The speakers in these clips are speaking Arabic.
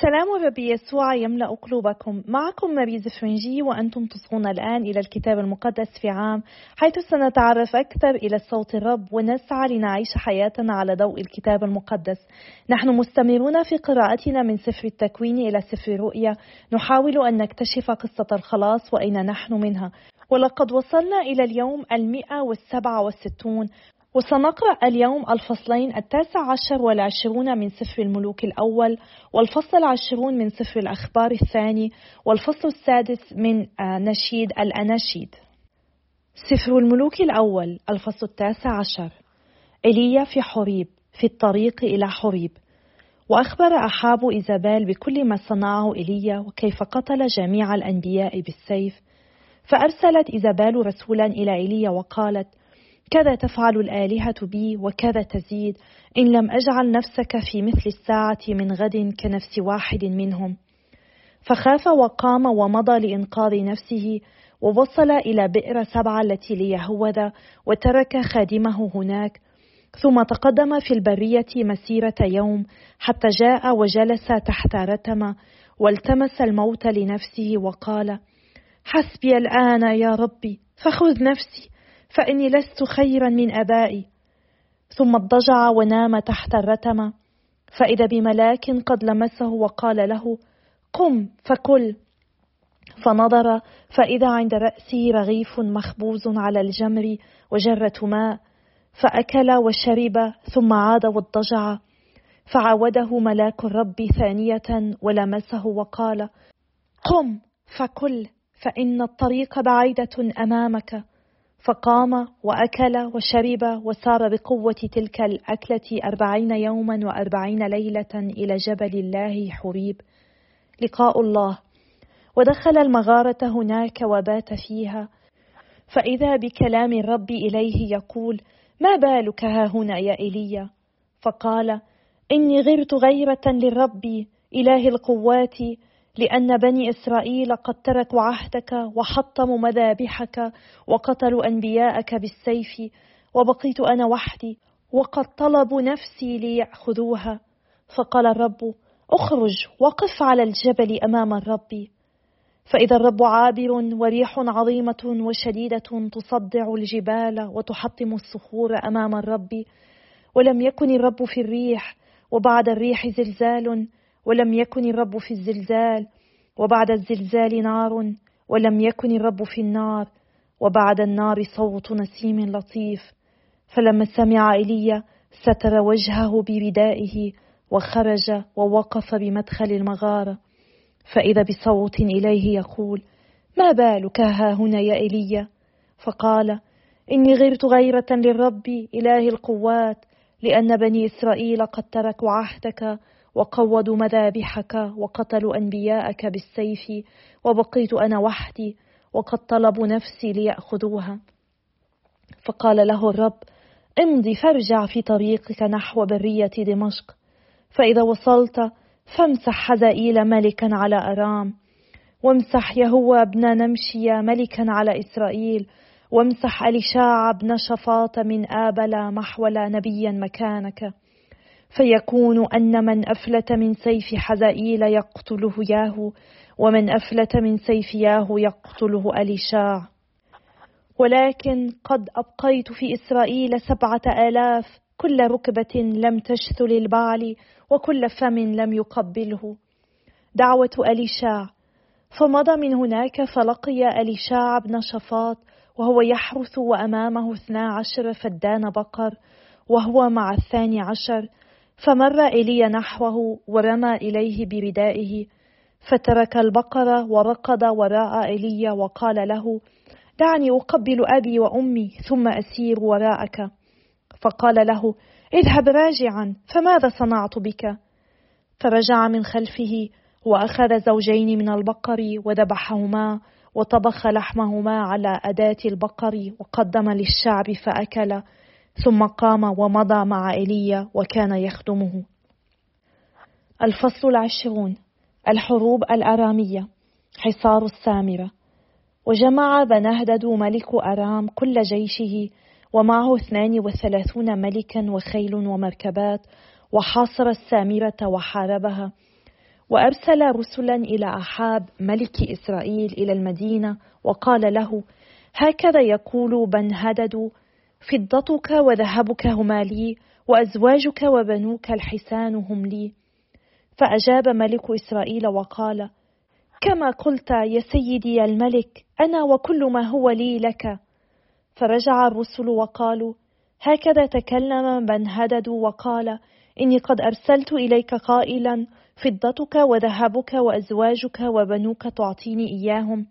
سلام الرب يسوع يملأ قلوبكم. معكم ماريز فرنجي وأنتم تصغون الآن إلى الكتاب المقدس في عام حيث سنتعرف أكثر إلى صوت الرب ونسعى لنعيش حياتنا على ضوء الكتاب المقدس. نحن مستمرون في قراءتنا من سفر التكوين إلى سفر الرؤيا. نحاول أن نكتشف قصة الخلاص وأين نحن منها. ولقد وصلنا إلى اليوم المئة والسبعة والستون وسنقرأ اليوم الفصلين التاسع عشر والعشرون من سفر الملوك الأول والفصل العشرون من سفر الأخبار الثاني والفصل السادس من آه، نشيد الأناشيد. سفر الملوك الأول الفصل التاسع عشر. إيليا في حريب في الطريق إلى حريب. وأخبر أحاب إيزابيل بكل ما صنعه إيليا وكيف قتل جميع الأنبياء بالسيف. فأرسلت إيزابيل رسولا إلى إيليا وقالت كذا تفعل الآلهة بي وكذا تزيد. إن لم أجعل نفسك في مثل الساعة من غد كنفس واحد منهم. فخاف وقام ومضى لإنقاذ نفسه ووصل إلى بئر سبعة التي ليهوذا وترك خادمه هناك. ثم تقدم في البرية مسيرة يوم حتى جاء وجلس تحت رتمة والتمس الموت لنفسه وقال حسبي الآن يا ربي فخذ نفسي. فإني لست خيرا من آبائي. ثم اضطجع ونام تحت الرتمة. فإذا بملاك قد لمسه وقال له قم فكل. فنظر فإذا عند رأسه رغيف مخبوز على الجمر وجرة ماء فأكل وشرب ثم عاد واضطجع. فعاوده ملاك الرب ثانية ولمسه وقال قم فكل فإن الطريق بعيدة أمامك. فقام وأكل وشرب وسار بقوة تلك الأكلة أربعين يوما وأربعين ليلة إلى جبل الله حريب. لقاء الله. ودخل المغارة هناك وبات فيها. فإذا بكلام الرب إليه يقول ما بالك ها هنا يا إيليا؟ فقال إني غرت غيرة للرب إله القوات لأن بني إسرائيل قد تركوا عهدك وحطموا مذابحك وقتلوا أنبياءك بالسيف وبقيت أنا وحدي وقد طلبوا نفسي ليأخذوها. فقال الرب أخرج وقف على الجبل أمام الرب. فإذا الرب عابر وريح عظيمة وشديدة تصدع الجبال وتحطم الصخور أمام الرب ولم يكن الرب في الريح وبعد الريح زلزال ولم يكن الرب في الزلزال وبعد الزلزال نار ولم يكن الرب في النار وبعد النار صوت نسيم لطيف. فلما سمع ايليا ستر وجهه بردائه وخرج ووقف بمدخل المغارة. فإذا بصوت إليه يقول ما بالك ها هنا يا ايليا فقال إني غرت غيرة للرب إله القوات لأن بني إسرائيل قد تركوا عهدك وقوضوا مذابحك وقتلوا أنبياءك بالسيف وبقيت أنا وحدي وقد طلبوا نفسي ليأخذوها. فقال له الرب امضي فارجع في طريقك نحو برية دمشق. فإذا وصلت فامسح حزائيل ملكا على أرام وامسح يهوى ابن نمشي ملكا على إسرائيل وامسح أليشاع بن شفاط من آبل محول نبيا مكانك. فيكون أن من أفلت من سيف حزائيل يقتله ياهو ومن أفلت من سيف ياهو يقتله أليشاع ولكن قد أبقيت في إسرائيل سبعة آلاف كل ركبة لم تشث للبعل وكل فم لم يقبله. دعوة أليشاع فمضى من هناك فلقي أليشاع بن شفاط وهو يحرث وأمامه اثنا عشر فدان بقر وهو مع الثاني عشر. فمر إيليا نحوه ورمى إليه بردائه فترك البقرة ورقد وراء إيليا وقال له دعني أقبل أبي وأمي ثم أسير وراءك. فقال له اذهب راجعا فماذا صنعت بك؟ فرجع من خلفه وأخذ زوجين من البقر وذبحهما وطبخ لحمهما على أداة البقر وقدم للشعب فأكل. ثم قام ومضى مع إيليا وكان يخدمه. الفصل العشرون. الحروب الأرامية. حصار السامرة. وجمع بنهدد ملك أرام كل جيشه ومعه اثنان وثلاثون ملكا وخيل ومركبات وحاصر السامرة وحاربها. وأرسل رسلا إلى أحاب ملك إسرائيل إلى المدينة وقال له هكذا يقول بن هدد فضتك وذهبك هما لي وأزواجك وبنوك الحسان هم لي. فأجاب ملك إسرائيل وقال كما قلت يا سيدي الملك أنا وكل ما هو لي لك. فرجع الرسل وقالوا هكذا تكلم بن هدد وقال إني قد أرسلت إليك قائلا فضتك وذهبك وأزواجك وبنوك تعطيني إياهم.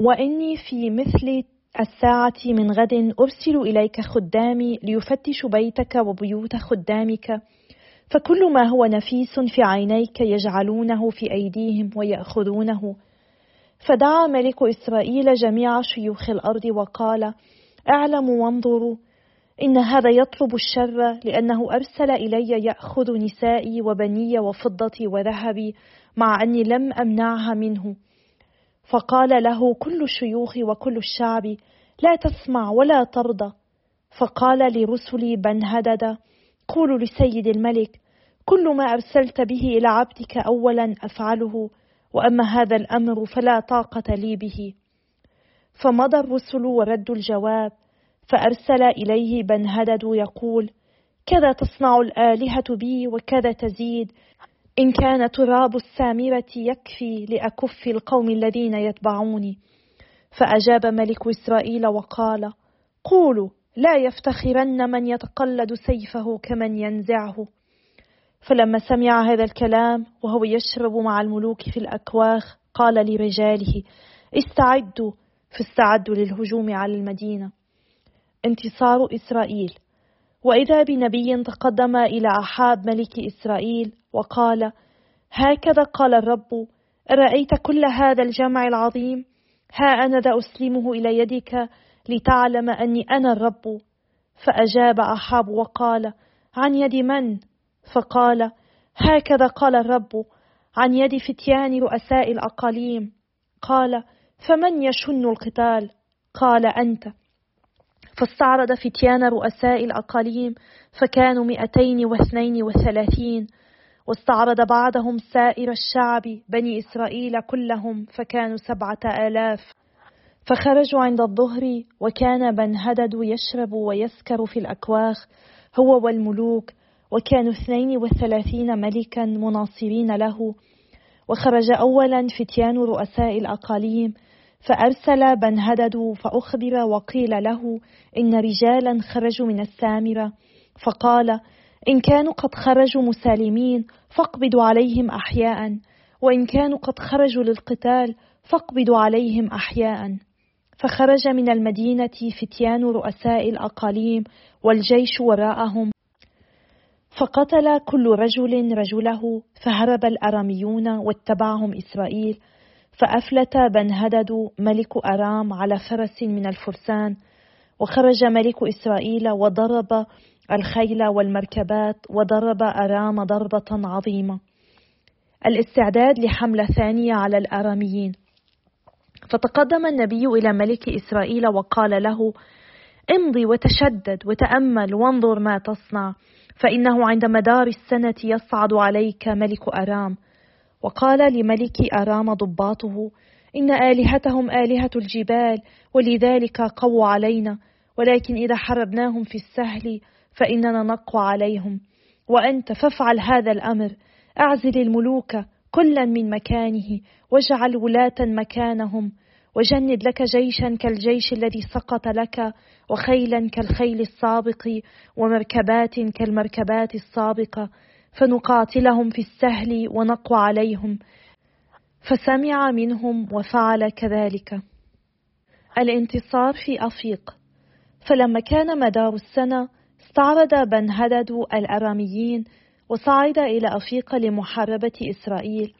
وإني في مثل الساعة من غد أرسل إليك خدامي ليفتشوا بيتك وبيوت خدامك فكل ما هو نفيس في عينيك يجعلونه في أيديهم ويأخذونه. فدعا ملك إسرائيل جميع شيوخ الأرض وقال اعلموا وانظروا إن هذا يطلب الشر لأنه أرسل إلي يأخذ نسائي وبني وفضتي وذهبي مع أني لم أمنعها منه. فقال له كل الشيوخ وكل الشعب لا تسمع ولا ترضى. فقال لرسل بن هدد قولوا لسيد الملك كل ما أرسلت به إلى عبدك أولا أفعله وأما هذا الأمر فلا طاقة لي به. فمضى الرسل وردوا الجواب فأرسل إليه بن هدد يقول كذا تصنع الآلهة بي وكذا تزيد إن كان تراب السامرة يكفي لأكف القوم الذين يتبعوني. فأجاب ملك إسرائيل وقال قولوا لا يفتخرن من يتقلد سيفه كمن ينزعه. فلما سمع هذا الكلام وهو يشرب مع الملوك في الأكواخ قال لرجاله استعدوا فاستعدوا للهجوم على المدينة. انتصار إسرائيل. وإذا بنبي تقدم إلى أحاب ملك إسرائيل وقال هكذا قال الرب أرأيت كل هذا الجمع العظيم ها أنا ذا أسلمه إلى يدك لتعلم أني أنا الرب. فأجاب أحاب وقال عن يد من؟ فقال هكذا قال الرب عن يد فتيان رؤساء الأقاليم. قال فمن يشن القتال؟ قال أنت. فاستعرض فتيان رؤساء الأقاليم فكانوا مئتين واثنين وثلاثين واستعرض بعضهم سائر الشعب بني إسرائيل كلهم فكانوا سبعة آلاف. فخرجوا عند الظهر وكان بن هدد يشرب ويسكر في الأكواخ هو والملوك وكانوا اثنين وثلاثين ملكا مناصرين له. وخرج أولا فتيان رؤساء الأقاليم فأرسل بن هدد فأخبر وقيل له إن رجالا خرجوا من السامرة فقال إن كانوا قد خرجوا مسالمين فاقبضوا عليهم أحياء. وإن كانوا قد خرجوا للقتال فاقبضوا عليهم أحياء. فخرج من المدينة فتيان رؤساء الأقاليم والجيش وراءهم. فقتل كل رجل رجله فهرب الأراميون واتبعهم إسرائيل. فأفلت بنهدد ملك أرام على فرس من الفرسان وخرج ملك إسرائيل وضرب الخيل والمركبات وضرب أرام ضربة عظيمة. الاستعداد لحملة ثانية على الآراميين. فتقدم النبي إلى ملك إسرائيل وقال له امضي وتشدد وتأمل وانظر ما تصنع فإنه عند مدار السنة يصعد عليك ملك أرام. وقال لملك أرام ضباطه إن آلهتهم آلهة الجبال ولذلك قووا علينا ولكن إذا حربناهم في السهل فإننا نقوى عليهم. وأنت فافعل هذا الأمر أعزل الملوك كلا من مكانه واجعل ولاة مكانهم وجند لك جيشا كالجيش الذي سقط لك وخيلا كالخيل السابق ومركبات كالمركبات السابقة. فنقاتلهم في السهل ونقوى عليهم. فسمع منهم وفعل كذلك. الانتصار في أفيق فلما كان مدار السنة استعرض بن هدد الأراميين وصعد إلى أفيق لمحاربة إسرائيل.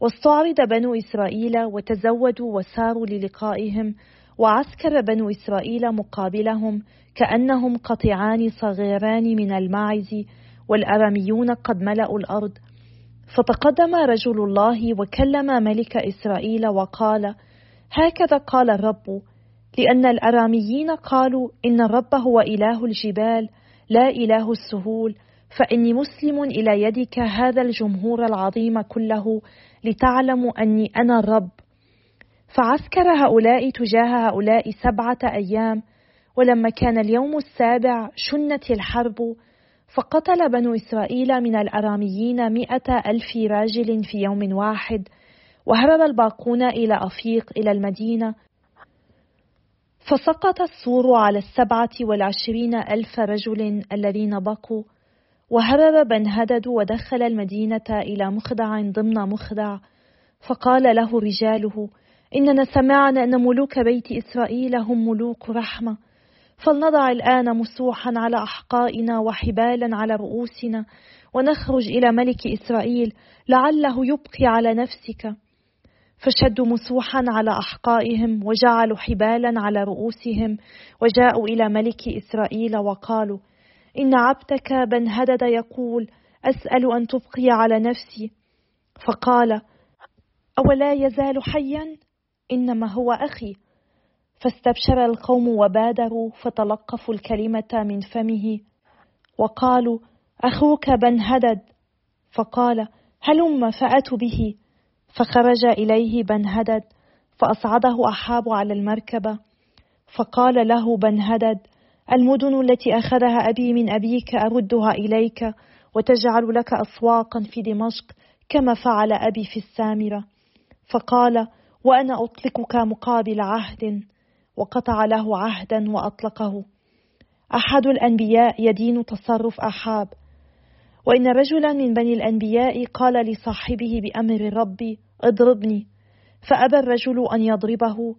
واستعرض بنو إسرائيل وتزودوا وساروا للقائهم وعسكر بنو إسرائيل مقابلهم كأنهم قطعان صغيران من الماعز والأراميون قد ملأوا الأرض. فتقدم رجل الله وكلم ملك إسرائيل وقال هكذا قال الرب لأن الأراميين قالوا إن الرب هو إله الجبال لا إله السهول فإني مسلم إلى يدك هذا الجمهور العظيم كله لتعلموا أني أنا الرب. فعسكر هؤلاء تجاه هؤلاء سبعة أيام ولما كان اليوم السابع شنت الحرب فقتل بنو إسرائيل من الأراميين مئة ألف راجل في يوم واحد وهرب الباقون إلى أفيق إلى المدينة. فسقط السور على السبعة والعشرين ألف رجل الذين بقوا وهرب بن هدد ودخل المدينة إلى مخدع ضمن مخدع. فقال له رجاله إننا سمعنا أن ملوك بيت إسرائيل هم ملوك رحمة فلنضع الآن مسوحا على أحقائنا وحبالا على رؤوسنا ونخرج إلى ملك إسرائيل لعله يبقي على نفسك. فشدوا مسوحا على أحقائهم وجعلوا حبالا على رؤوسهم وجاءوا إلى ملك إسرائيل وقالوا إن عبدك بن هدد يقول أسأل أن تبقي على نفسي. فقال أولا يزال حيا؟ إنما هو أخي. فاستبشر القوم وبادروا فتلقفوا الكلمة من فمه. وقالوا أخوك بن هدد. فقال هلم فأتوا به؟ فخرج إليه بن هدد فأصعده أحاب على المركبة. فقال له بن هدد المدن التي أخذها أبي من أبيك أردها إليك وتجعل لك أسواقا في دمشق كما فعل أبي في السامرة. فقال وأنا أطلقك مقابل عهد. وقطع له عهدا وأطلقه. أحد الأنبياء يدين تصرف أحاب. وإن رجلا من بني الأنبياء قال لصاحبه بأمر الرب اضربني. فأبى الرجل أن يضربه.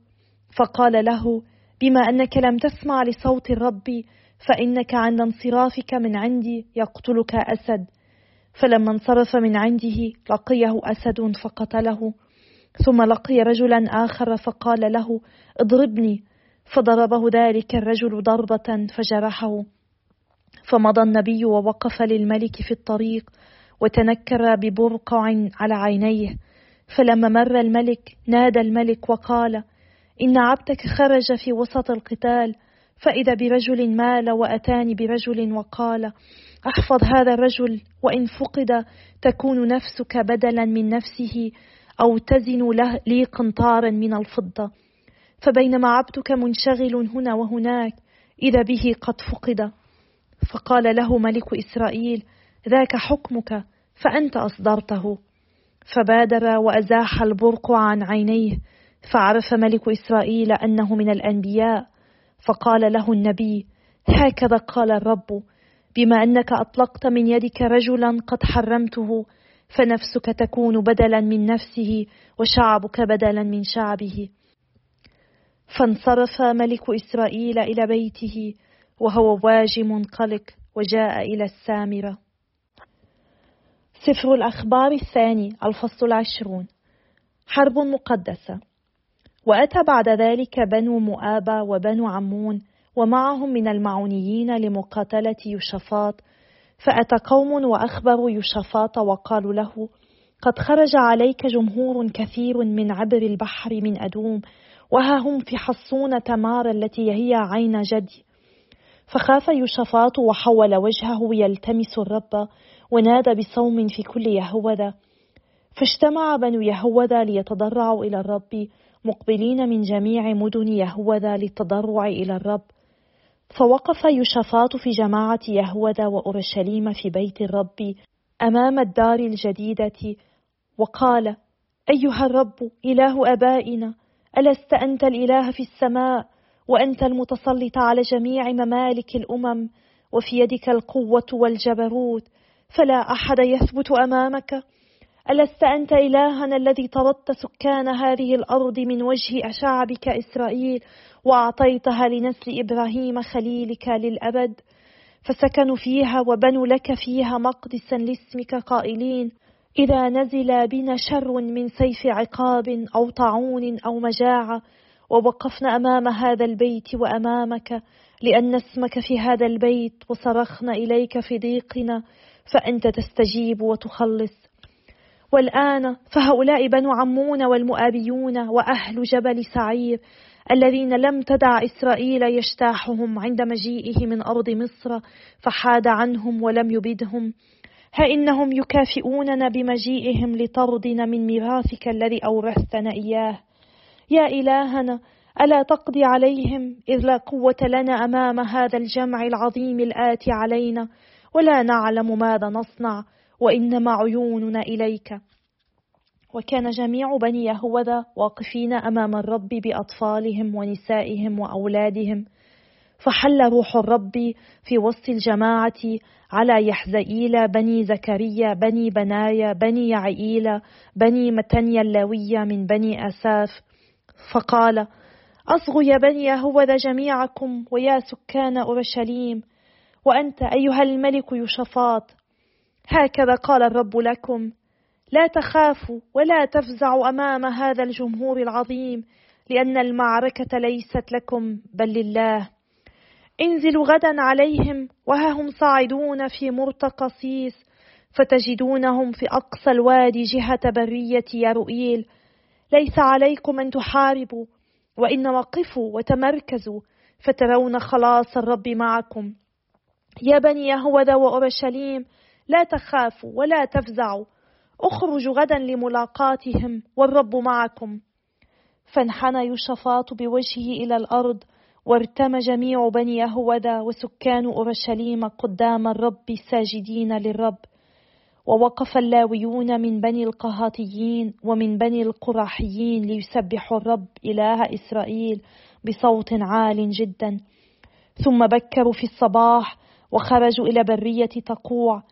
فقال له بما أنك لم تسمع لصوت الرب فإنك عند انصرافك من عندي يقتلك أسد. فلما انصرف من عنده لقيه أسد فقتله. ثم لقي رجلا آخر فقال له اضربني. فضربه ذلك الرجل ضربة فجرحه. فمضى النبي ووقف للملك في الطريق وتنكر ببرقع على عينيه. فلما مر الملك نادى الملك وقال إن عبدك خرج في وسط القتال فإذا برجل مال وأتاني برجل وقال أحفظ هذا الرجل وإن فقد تكون نفسك بدلا من نفسه أو تزن له لي قنطارا من الفضة فبينما عبدك منشغل هنا وهناك إذا به قد فقد. فقال له ملك إسرائيل ذاك حكمك فأنت أصدرته. فبادر وأزاح البرق عن عينيه فعرف ملك إسرائيل أنه من الأنبياء. فقال له النبي هكذا قال الرب بما أنك أطلقت من يدك رجلا قد حرمته فنفسك تكون بدلا من نفسه وشعبك بدلا من شعبه. فانصرف ملك إسرائيل إلى بيته وهو واجم منقلق وجاء إلى السامرة. سفر الأخبار الثاني الفصل العشرون. حرب مقدسة. وأتى بعد ذلك بنو مؤابة وبنو عمون ومعهم من المعونيين لمقاتلة يشفاط فأتى قوم وأخبروا يشفاط وقالوا له قد خرج عليك جمهور كثير من عبر البحر من أدوم وها هم في حصون تمار التي هي عين جدي. فخاف يشفاط وحول وجهه يلتمس الرب ونادى بصوم في كل يهوذا. فاجتمع بنو يهوذا ليتضرعوا إلى الرب مقبلين من جميع مدن يهوذا للتضرع إلى الرب. فوقف يشفاط في جماعة يهوذا وأورشليم في بيت الرب أمام الدار الجديدة وقال أيها الرب إله أبائنا ألست أنت الإله في السماء وأنت المتسلط على جميع ممالك الأمم وفي يدك القوة والجبروت فلا أحد يثبت أمامك. ألست أنت إلهنا الذي طردت سكان هذه الأرض من وجه شعبك إسرائيل وأعطيتها لنسل إبراهيم خليلك للأبد فسكنوا فيها وبنوا لك فيها مقدسا لاسمك قائلين. إذا نزل بنا شر من سيف عقاب أو طاعون أو مجاعة ووقفنا أمام هذا البيت وأمامك لأن اسمك في هذا البيت وصرخنا إليك في ضيقنا فأنت تستجيب وتخلص. والآن فهؤلاء بنو عمون والمؤابيون وأهل جبل سعير الذين لم تدع إسرائيل يجتاحهم عند مجيئه من أرض مصر فحاد عنهم ولم يبدهم. ها إنهم يكافئوننا بمجيئهم لطردنا من ميراثك الذي أورثتنا إياه. يا إلهنا ألا تقضي عليهم إذ لا قوة لنا أمام هذا الجمع العظيم الآتي علينا ولا نعلم ماذا نصنع وإنما عيوننا إليك. وكان جميع بني يهوذا واقفين أمام الرب بأطفالهم ونسائهم وأولادهم. فحل روح الرب في وسط الجماعة على يحزئيل بني زكريا بني بنايا بني يعييل بني متنيا اللاوية من بني أساف. فقال أصغوا يا بني يهوذا جميعكم ويا سكان أورشليم وأنت أيها الملك يشفاط هكذا قال الرب لكم لا تخافوا ولا تفزعوا أمام هذا الجمهور العظيم لأن المعركة ليست لكم بل لله. انزلوا غدا عليهم وها هم صاعدون في مرتقى سيس فتجدونهم في أقصى الوادي جهة برية يروئيل ليس عليكم أن تحاربوا وإنما قفوا وتمركزوا فترون خلاص الرب معكم. يا بني يهوذا وأورشليم لا تخافوا ولا تفزعوا. اخرجوا غدا لملاقاتهم والرب معكم. فانحنى يشفاط بوجهه إلى الأرض وارتم جميع بني يهوذا وسكان أورشليم قدام الرب ساجدين للرب ووقف اللاويون من بني القهاطيين ومن بني القراحيين ليسبحوا الرب إله إسرائيل بصوت عال جدا. ثم بكروا في الصباح وخرجوا إلى برية تقوع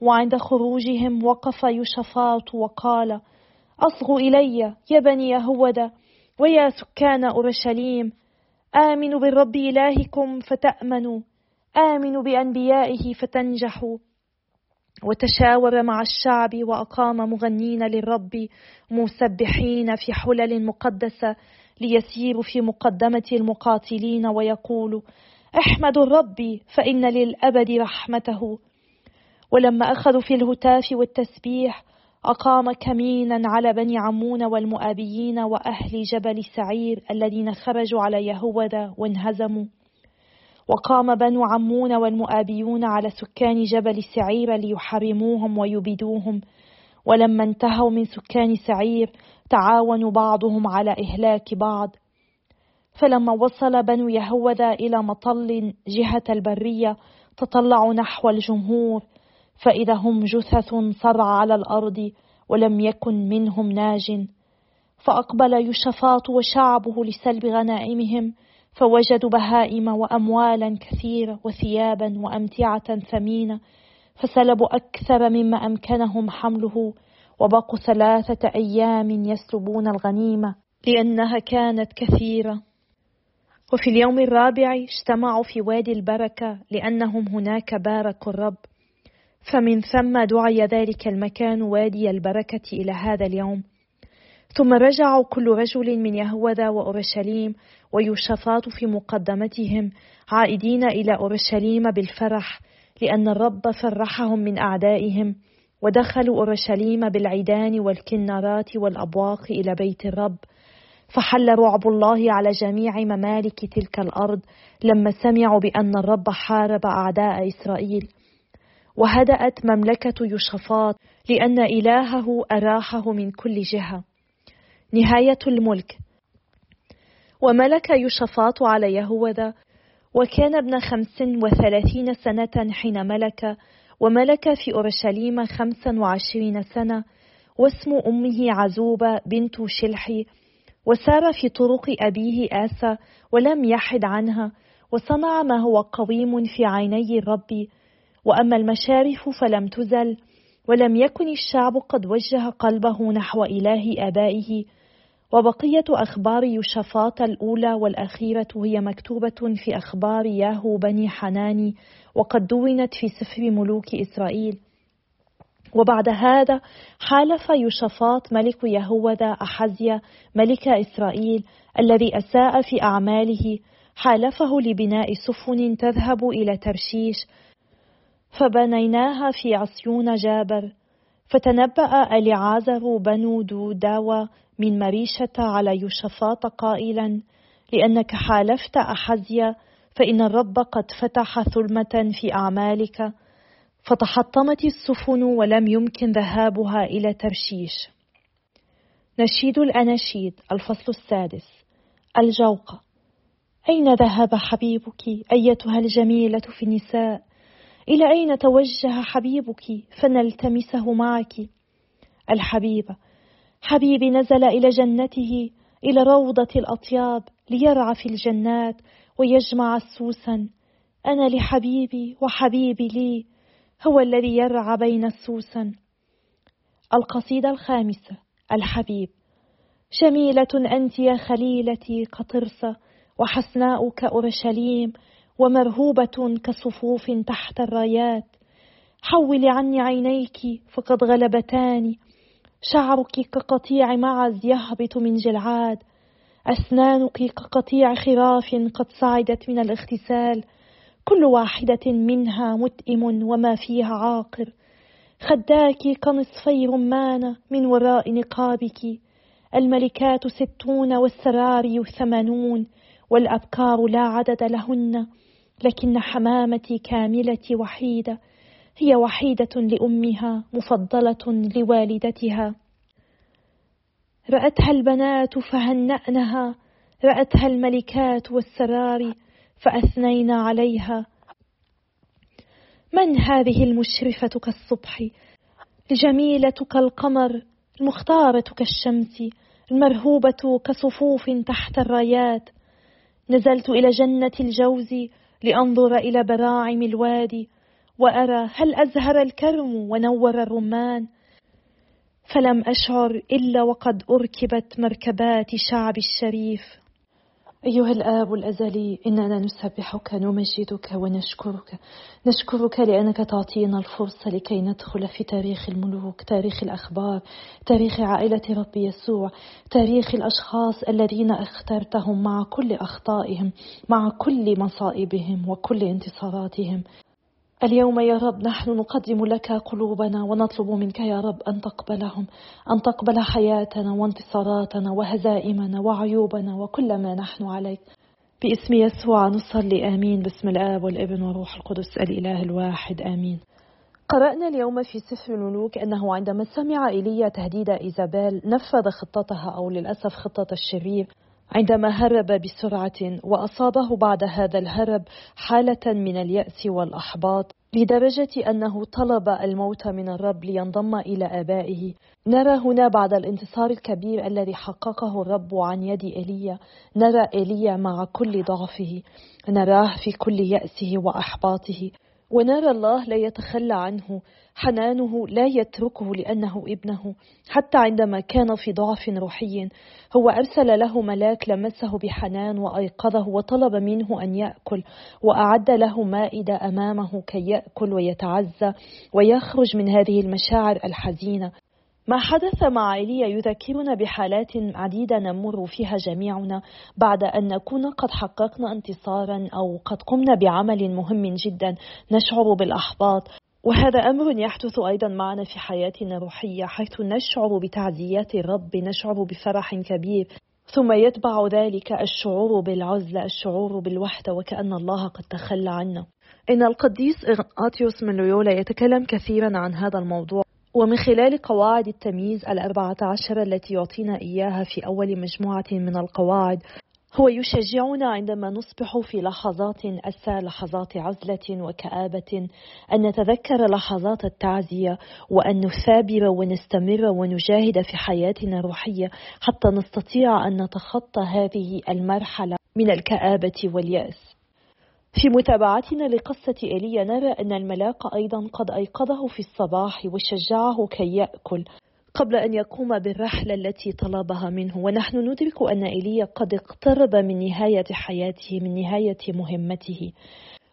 وعند خروجهم وقف يشفاط وقال أصغوا إلي يا بني يهوذا ويا سكان أورشليم آمنوا بالرب إلهكم فتأمنوا. آمنوا بأنبيائه فتنجحوا. وتشاور مع الشعب وأقام مغنين للرب مسبحين في حلل مقدسة ليسيروا في مقدمة المقاتلين ويقولوا احمدوا الرب فإن للأبد رحمته. ولما أخذوا في الهتاف والتسبيح أقام كمينا على بني عمون والمؤابيين وأهل جبل سعير الذين خرجوا على يهوذا وانهزموا. وقام بنو عمون والمؤابيون على سكان جبل سعير ليحرموهم ويبيدوهم. ولما انتهوا من سكان سعير تعاونوا بعضهم على إهلاك بعض. فلما وصل بنو يهوذا إلى مطل جهة البرية تطلعوا نحو الجمهور فإذا هم جثث صرع على الأرض ولم يكن منهم ناج فأقبل يشفاط وشعبه لسلب غنائمهم فوجدوا بهائم وأموالا كثيرة وثيابا وأمتعة ثمينة فسلبوا أكثر مما أمكنهم حمله وبقوا ثلاثة أيام يسلبون الغنيمة لأنها كانت كثيرة. وفي اليوم الرابع اجتمعوا في وادي البركة لأنهم هناك باركوا الرب. فمن ثم دعي ذلك المكان وادي البركة إلى هذا اليوم. ثم رجعوا كل رجل من يهوذا وأورشليم ويوشفاط في مقدمتهم عائدين إلى أورشليم بالفرح لأن الرب فرحهم من أعدائهم. ودخلوا أورشليم بالعيدان والكنارات والأبواق إلى بيت الرب. فحل رعب الله على جميع ممالك تلك الأرض لما سمعوا بأن الرب حارب أعداء إسرائيل. وهدأت مملكة يشفاط لأن إلهه أراحه من كل جهة. نهاية الملك. وملك يشفاط على يهوذا وكان ابن خمس وثلاثين سنة حين ملك وملك في أورشليم خمسا وعشرين سنة واسم أمه عزوبة بنت شلحي وسار في طرق أبيه آسى ولم يحد عنها وصنع ما هو قويم في عيني الرب وأما المشارف فلم تزل ولم يكن الشعب قد وجه قلبه نحو إله آبائه. وبقية أخبار يوشفاط الأولى والأخيرة هي مكتوبة في أخبار ياهو بني حناني وقد دونت في سفر ملوك إسرائيل. وبعد هذا حالف يوشفاط ملك يهوذا أحزيا ملك إسرائيل الذي أساء في أعماله. حالفه لبناء سفن تذهب إلى ترشيش فبنيناها في عصيون جابر فتنبأ أليعازر بنو دوداوى من مريشة على يوشفاط قائلا لأنك حالفت أحزيا فإن الرب قد فتح ثلمة في أعمالك فتحطمت السفن ولم يمكن ذهابها إلى ترشيش. نشيد الأناشيد الفصل السادس. الجوقة أين ذهب حبيبك أيتها الجميلة في النساء؟ إلى أين توجه حبيبك؟ فنلتمسه معك الحبيب. حبيبي نزل إلى جنته إلى روضة الأطياب ليرعى في الجنات ويجمع السوسن أنا لحبيبي وحبيبي لي هو الذي يرعى بين السوسن القصيدة الخامسة الحبيب. جميلة أنت يا خليلتي كطرسة وحسناء كأورشليم ومرهوبة كصفوف تحت الرايات. حولي عني عينيك فقد غلبتاني شعرك كقطيع معز يهبط من جلعاد. أسنانك كقطيع خراف قد صعدت من الاغتسال. كل واحدة منها متئم وما فيها عاقر. خداك كنصفي رمانة من وراء نقابك. الملكات ستون والسراري ثمانون. والأبكار لا عدد لهن. لكن حمامتي كاملة وحيدة. هي وحيدة لأمها مفضلة لوالدتها. رأتها البنات فهنأنها رأتها الملكات والسرار فأثنين عليها. من هذه المشرفة كالصبح؟ الجميلة كالقمر المختارة كالشمس المرهوبة كصفوف تحت الرايات. نزلت إلى جنة الجوز لأنظر إلى براعم الوادي وأرى هل أزهر الكرم ونور الرمان. فلم أشعر إلا وقد أركبت مركبات شعب الشريف. أيها الآب الأزلي إننا نسبحك نمجدك ونشكرك. نشكرك لأنك تعطينا الفرصة لكي ندخل في تاريخ الملوك تاريخ الأخبار تاريخ عائلة رب يسوع تاريخ الأشخاص الذين اخترتهم مع كل أخطائهم مع كل مصائبهم وكل انتصاراتهم. اليوم يا رب نحن نقدم لك قلوبنا ونطلب منك يا رب أن تقبلهم أن تقبل حياتنا وانتصاراتنا وهزائمنا وعيوبنا وكل ما نحن عليك. باسم يسوع نصلي آمين. باسم الآب والابن والروح القدس الإله الواحد آمين. قرأنا اليوم في سفر الملوك أنه عندما سمع إيليا تهديد إيزابيل نفذ خطتها أو للأسف خطة الشرير. عندما هرب بسرعة وأصابه بعد هذا الهرب حالة من اليأس والأحباط لدرجة أنه طلب الموت من الرب لينضم إلى آبائه. نرى هنا بعد الانتصار الكبير الذي حققه الرب عن يد إيليا نرى إيليا مع كل ضعفه نراه في كل يأسه وأحباطه ونرى الله لا يتخلى عنه. حنانه لا يتركه لأنه ابنه حتى عندما كان في ضعف روحي هو أرسل له ملاك لمسه بحنان وأيقظه وطلب منه أن يأكل وأعد له مائدة أمامه كي يأكل ويتعزى ويخرج من هذه المشاعر الحزينة. ما حدث مع ايليا يذكرنا بحالات عديدة نمر فيها جميعنا بعد أن نكون قد حققنا انتصارا أو قد قمنا بعمل مهم جدا نشعر بالأحباط. وهذا أمر يحدث أيضا معنا في حياتنا الروحية حيث نشعر بتعزيات الرب نشعر بفرح كبير ثم يتبع ذلك الشعور بالعزلة الشعور بالوحدة وكأن الله قد تخلى عنا. إن القديس إغناطيوس من لويولا يتكلم كثيرا عن هذا الموضوع ومن خلال قواعد التمييز الأربعة عشر التي يعطينا إياها في أول مجموعة من القواعد هو يشجعنا عندما نصبح في لحظات أسى لحظات عزلة وكآبة أن نتذكر لحظات التعزية وأن نثابر ونستمر ونجاهد في حياتنا الروحية حتى نستطيع أن نتخطى هذه المرحلة من الكآبة واليأس. في متابعتنا لقصة إيليا نرى أن الملاك أيضا قد أيقظه في الصباح وشجعه كي يأكل. قبل أن يقوم بالرحلة التي طلبها منه. ونحن ندرك أن إيليا قد اقترب من نهاية حياته من نهاية مهمته.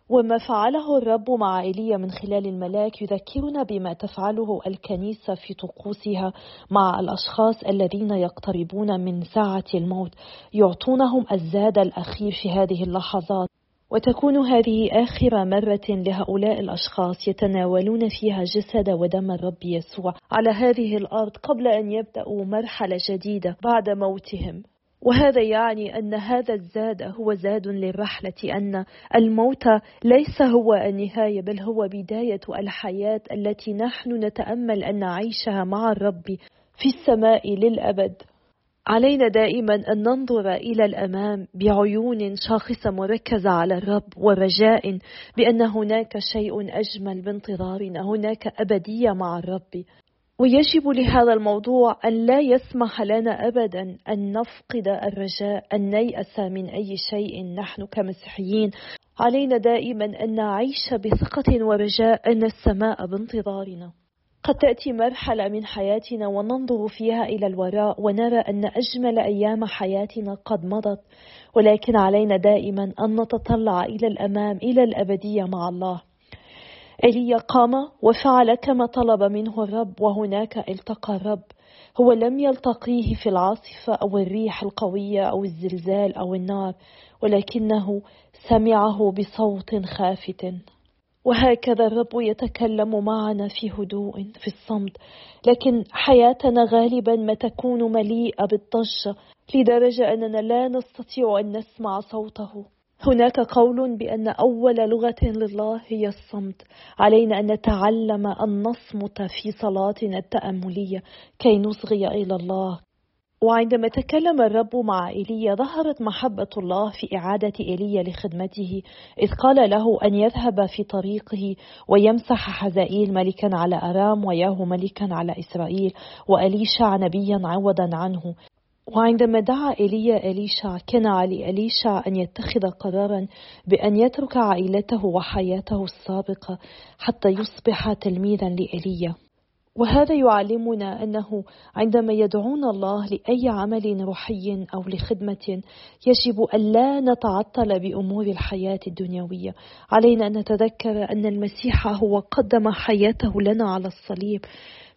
وما فعله الرب مع إيليا من خلال الملاك يذكرنا بما تفعله الكنيسة في طقوسها مع الأشخاص الذين يقتربون من ساعة الموت يعطونهم الزاد الأخير في هذه اللحظات. وتكون هذه آخر مرة لهؤلاء الأشخاص يتناولون فيها جسد ودم الرب يسوع على هذه الأرض قبل أن يبدأوا مرحلة جديدة بعد موتهم. وهذا يعني أن هذا الزاد هو زاد للرحلة أن الموت ليس هو النهاية بل هو بداية الحياة التي نحن نتأمل أن نعيشها مع الرب في السماء للأبد. علينا دائما أن ننظر إلى الأمام بعيون شاخصة مركزة على الرب ورجاء بأن هناك شيء أجمل بانتظارنا هناك أبدية مع الرب. ويجب لهذا الموضوع أن لا يسمح لنا أبدا أن نفقد الرجاء أن نيأس من أي شيء نحن كمسيحيين. علينا دائما أن نعيش بثقة ورجاء أن السماء بانتظارنا. قد تأتي مرحلة من حياتنا وننظر فيها إلى الوراء ونرى أن أجمل أيام حياتنا قد مضت ولكن علينا دائما أن نتطلع إلى الأمام إلى الأبدية مع الله. ايليا قام وفعل كما طلب منه الرب وهناك التقى الرب. هو لم يلتقيه في العاصفة أو الريح القوية أو الزلزال أو النار ولكنه سمعه بصوت خافت. وهكذا الرب يتكلم معنا في هدوء في الصمت. لكن حياتنا غالبا ما تكون مليئة بالضجة لدرجة أننا لا نستطيع أن نسمع صوته. هناك قول بأن أول لغة لله هي الصمت. علينا أن نتعلم أن نصمت في صلاتنا التأملية كي نصغي إلى الله. وعندما تكلم الرب مع إيليا ظهرت محبة الله في إعادة إيليا لخدمته إذ قال له أن يذهب في طريقه ويمسح حزائيل ملكا على أرام وياهو ملكا على إسرائيل وأليشع نبيا عوضا عنه. وعندما دعا إيليا إليشع كان على إليشع أن يتخذ قرارا بأن يترك عائلته وحياته السابقة حتى يصبح تلميذا لإيليا. وهذا يعلمنا أنه عندما يدعونا الله لأي عمل روحي أو لخدمة يجب أن لا نتعطل بأمور الحياة الدنيوية. علينا أن نتذكر أن المسيح هو قدم حياته لنا على الصليب.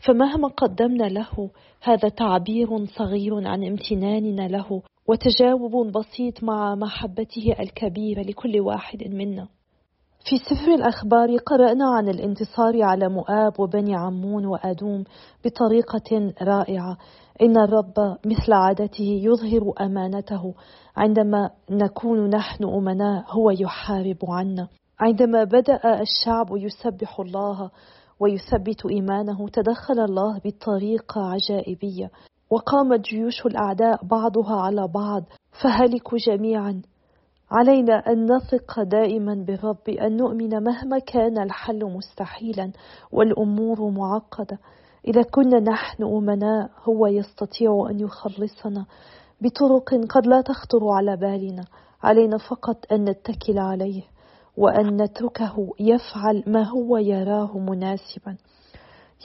فمهما قدمنا له هذا تعبير صغير عن امتناننا له وتجاوب بسيط مع محبته الكبيرة لكل واحد منا. في سفر الأخبار قرأنا عن الانتصار على مؤاب وبني عمون وأدوم بطريقة رائعة. إن الرب مثل عادته يظهر أمانته. عندما نكون نحن أمناء هو يحارب عنا. عندما بدأ الشعب يسبح الله ويثبت إيمانه تدخل الله بطريقة عجائبية. وقامت جيوش الأعداء بعضها على بعض فهلكوا جميعا. علينا أن نثق دائما بالرب أن نؤمن مهما كان الحل مستحيلا والأمور معقدة. إذا كنا نحن أمناء هو يستطيع أن يخلصنا بطرق قد لا تخطر على بالنا. علينا فقط أن نتكل عليه وأن نتركه يفعل ما هو يراه مناسبا.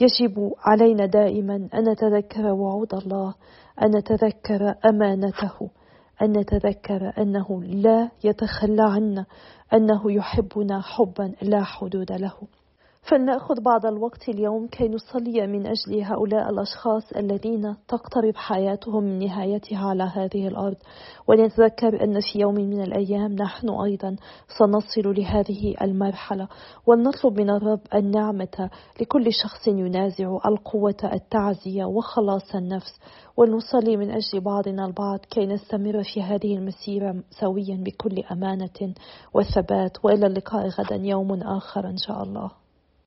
يجب علينا دائما أن نتذكر وعود الله أن نتذكر أمانته. أن نتذكر أنه لا يتخلى عنا أنه يحبنا حبا لا حدود له. فلنأخذ بعض الوقت اليوم كي نصلي من أجل هؤلاء الأشخاص الذين تقترب حياتهم من نهايتها على هذه الأرض. ولنتذكر أن في يوم من الأيام نحن أيضا سنصل لهذه المرحلة. ولنطلب من الرب النعمة لكل شخص ينازع القوة التعزية وخلاص النفس. ونصلي من أجل بعضنا البعض كي نستمر في هذه المسيرة سويا بكل أمانة وثبات. وإلى اللقاء غدا يوم آخر إن شاء الله.